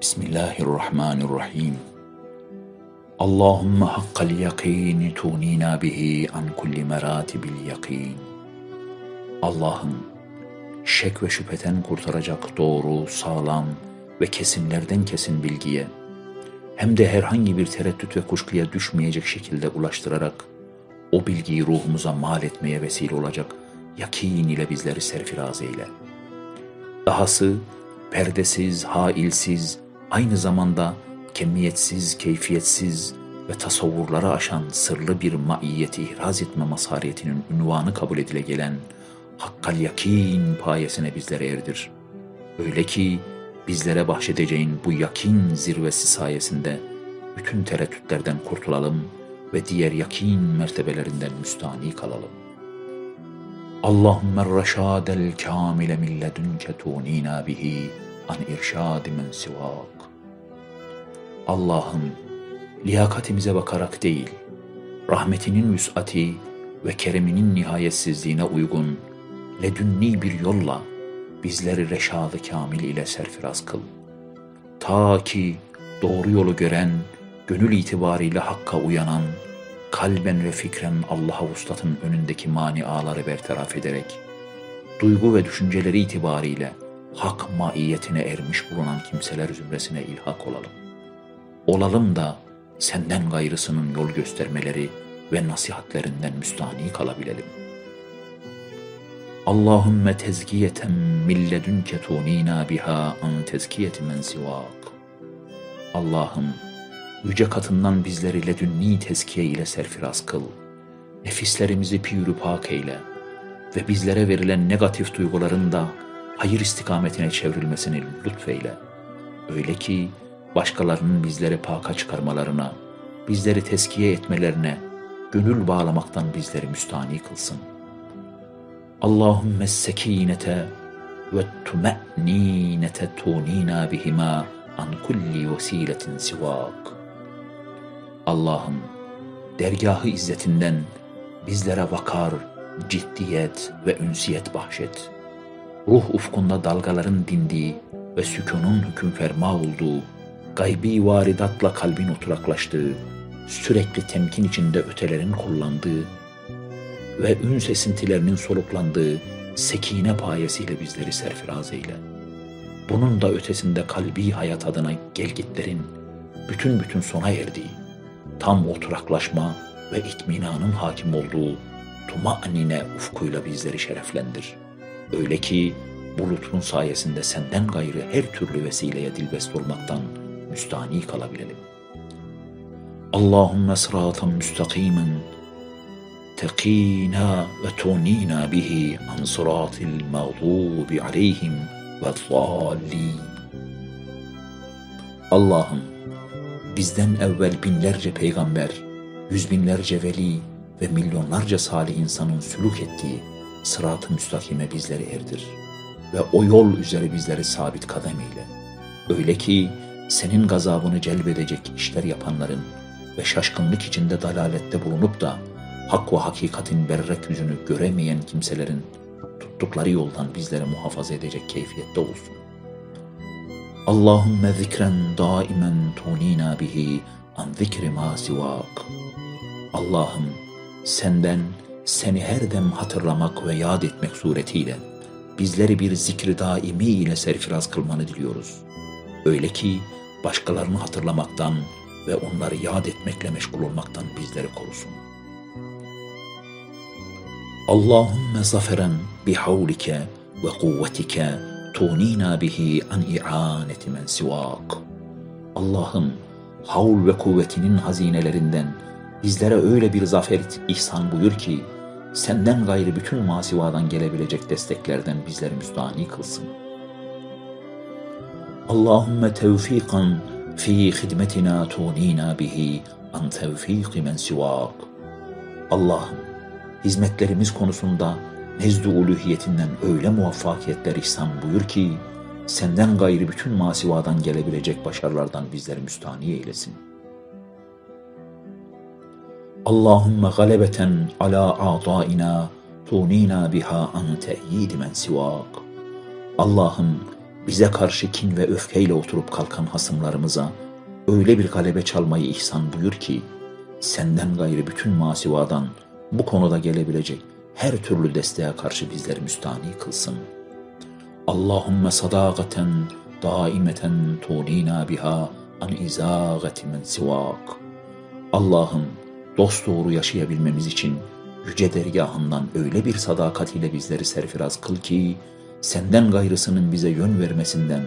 Bismillahirrahmanirrahim. Allahümme hakkal yakini tunina bihi an kulli meratibil yakin. Allah'ım şek ve şüpheden kurtaracak doğru, sağlam ve kesinlerden kesin bilgiye hem de herhangi bir tereddüt ve kuşkuya düşmeyecek şekilde ulaştırarak o bilgiyi ruhumuza mal etmeye vesile olacak yakin ile bizleri serfiraz eyle. Dahası perdesiz, hailsiz, aynı zamanda kemiyetsiz, keyfiyetsiz ve tasavvurları aşan sırlı bir maiyeti ihraz etme masariyetinin ünvanı kabul edile gelen hakkal yakin payesine bizlere erdir. Öyle ki bizlere bahşedeceğin bu yakin zirvesi sayesinde bütün tereddütlerden kurtulalım ve diğer yakin mertebelerinden müstani kalalım. Allahümme reşadel kamile min ledünke tunina bihi an irşadi men sivak. Allah'ım liyakatimize bakarak değil, rahmetinin vüs'ati ve kereminin nihayetsizliğine uygun ledünni bir yolla bizleri reşadı kamil ile serfiraz kıl. Ta ki doğru yolu gören, gönül itibariyle hakka uyanan, kalben ve fikren Allah'a vuslatın önündeki maniaları bertaraf ederek, duygu ve düşünceleri itibariyle hak maiyetine ermiş bulunan kimseler zümresine ilhak olalım. Olalım da senden gayrısının yol göstermeleri ve nasihatlerinden müstani kalabilelim.'' Allahümme tezkiyeten milledünke tunina biha an tezkiyeti men sivak. Allah'ım yüce katından bizleri ledünni tezkiye ile serfiraz kıl. Nefislerimizi piyürü pak eyle ve bizlere verilen negatif duyguların da hayır istikametine çevrilmesini lütfeyle. Öyle ki başkalarının bizleri paka çıkarmalarına, bizleri teskiye etmelerine, gönül bağlamaktan bizleri müstani kılsın.'' Allahümme sekinete ve tume'ninete tunina bihima an kulli vesiletin sivak. Allah'ım dergahı izzetinden bizlere vakar, ciddiyet ve ünsiyet bahşet. Ruh ufkunda dalgaların dindiği ve sükunun hüküm ferma olduğu, gaybi varidatla kalbin oturaklaştığı, sürekli temkin içinde ötelerin kullandığı ve ün sesintilerinin soluklandığı sekine payesiyle bizleri serfiraz eyle. Bunun da ötesinde kalbi hayat adına gelgitlerin bütün bütün sona erdiği, tam oturaklaşma ve itminanın hakim olduğu tumanine ufkuyla bizleri şereflendir. Öyle ki bu lütfun sayesinde senden gayrı her türlü vesileye dilbest olmaktan müstani kalabilelim. Allahümme sıratan müstakimen تقينا وتونينا به عن صراط المغضوب عليهم والضالين Allah'ım bizden evvel binlerce peygamber, yüz binlerce veli ve milyonlarca salih insanın sülük ettiği sırat-ı müstakime bizleri erdir ve o yol üzere bizleri sabit kadem eyle. Öyle ki senin gazabını celbedecek işler yapanların ve şaşkınlık içinde dalalette bulunup da hak ve hakikatin berrek yüzünü göremeyen kimselerin tuttukları yoldan bizleri muhafaza edecek keyfiyette olsun. Allahümme zikren daimen tunina bihi an zikri ma. Allah'ım senden seni her dem hatırlamak ve yad etmek suretiyle bizleri bir zikri daimi ile serfiraz kılmanı diliyoruz. Öyle ki başkalarını hatırlamaktan ve onları yad etmekle meşgul olmaktan bizleri korusun. Allahümme zaferen bihavlike ve kuvvetike tunina bihi an i'aneti men sivak. Allah'ım havl ve kuvvetinin hazinelerinden bizlere öyle bir zafer ihsan buyur ki senden gayrı bütün masivadan gelebilecek desteklerden bizleri müstahni kılsın. Allahümme tevfikan fi hidmetina tunina bihi an tevfiki men sivak. Allah'ım hizmetlerimiz konusunda nezd-i uluhiyetinden öyle muvaffakiyetler ihsan buyur ki, senden gayrı bütün masivadan gelebilecek başarılardan bizleri müstani eylesin. Allahümme galebeten ala a'daina tunina biha an te'yid men sivak. Allah'ım bize karşı kin ve öfkeyle oturup kalkan hasımlarımıza öyle bir galebe çalmayı ihsan buyur ki, senden gayrı bütün masivadan bu konuda gelebilecek her türlü desteğe karşı bizleri müstahni kılsın. Allahümme sadakaten daimeten tunina biha an izagati men sivak. Allah'ım dost doğru yaşayabilmemiz için yüce dergahından öyle bir sadakat ile bizleri serfiraz kıl ki, senden gayrısının bize yön vermesinden,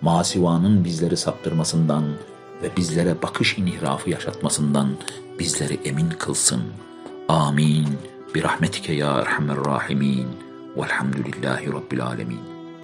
masivanın bizleri saptırmasından ve bizlere bakış inhirafı yaşatmasından bizleri emin kılsın. Amin. Birahmetike ya erhamer rahimin. Velhamdülillahi Rabbil alemin.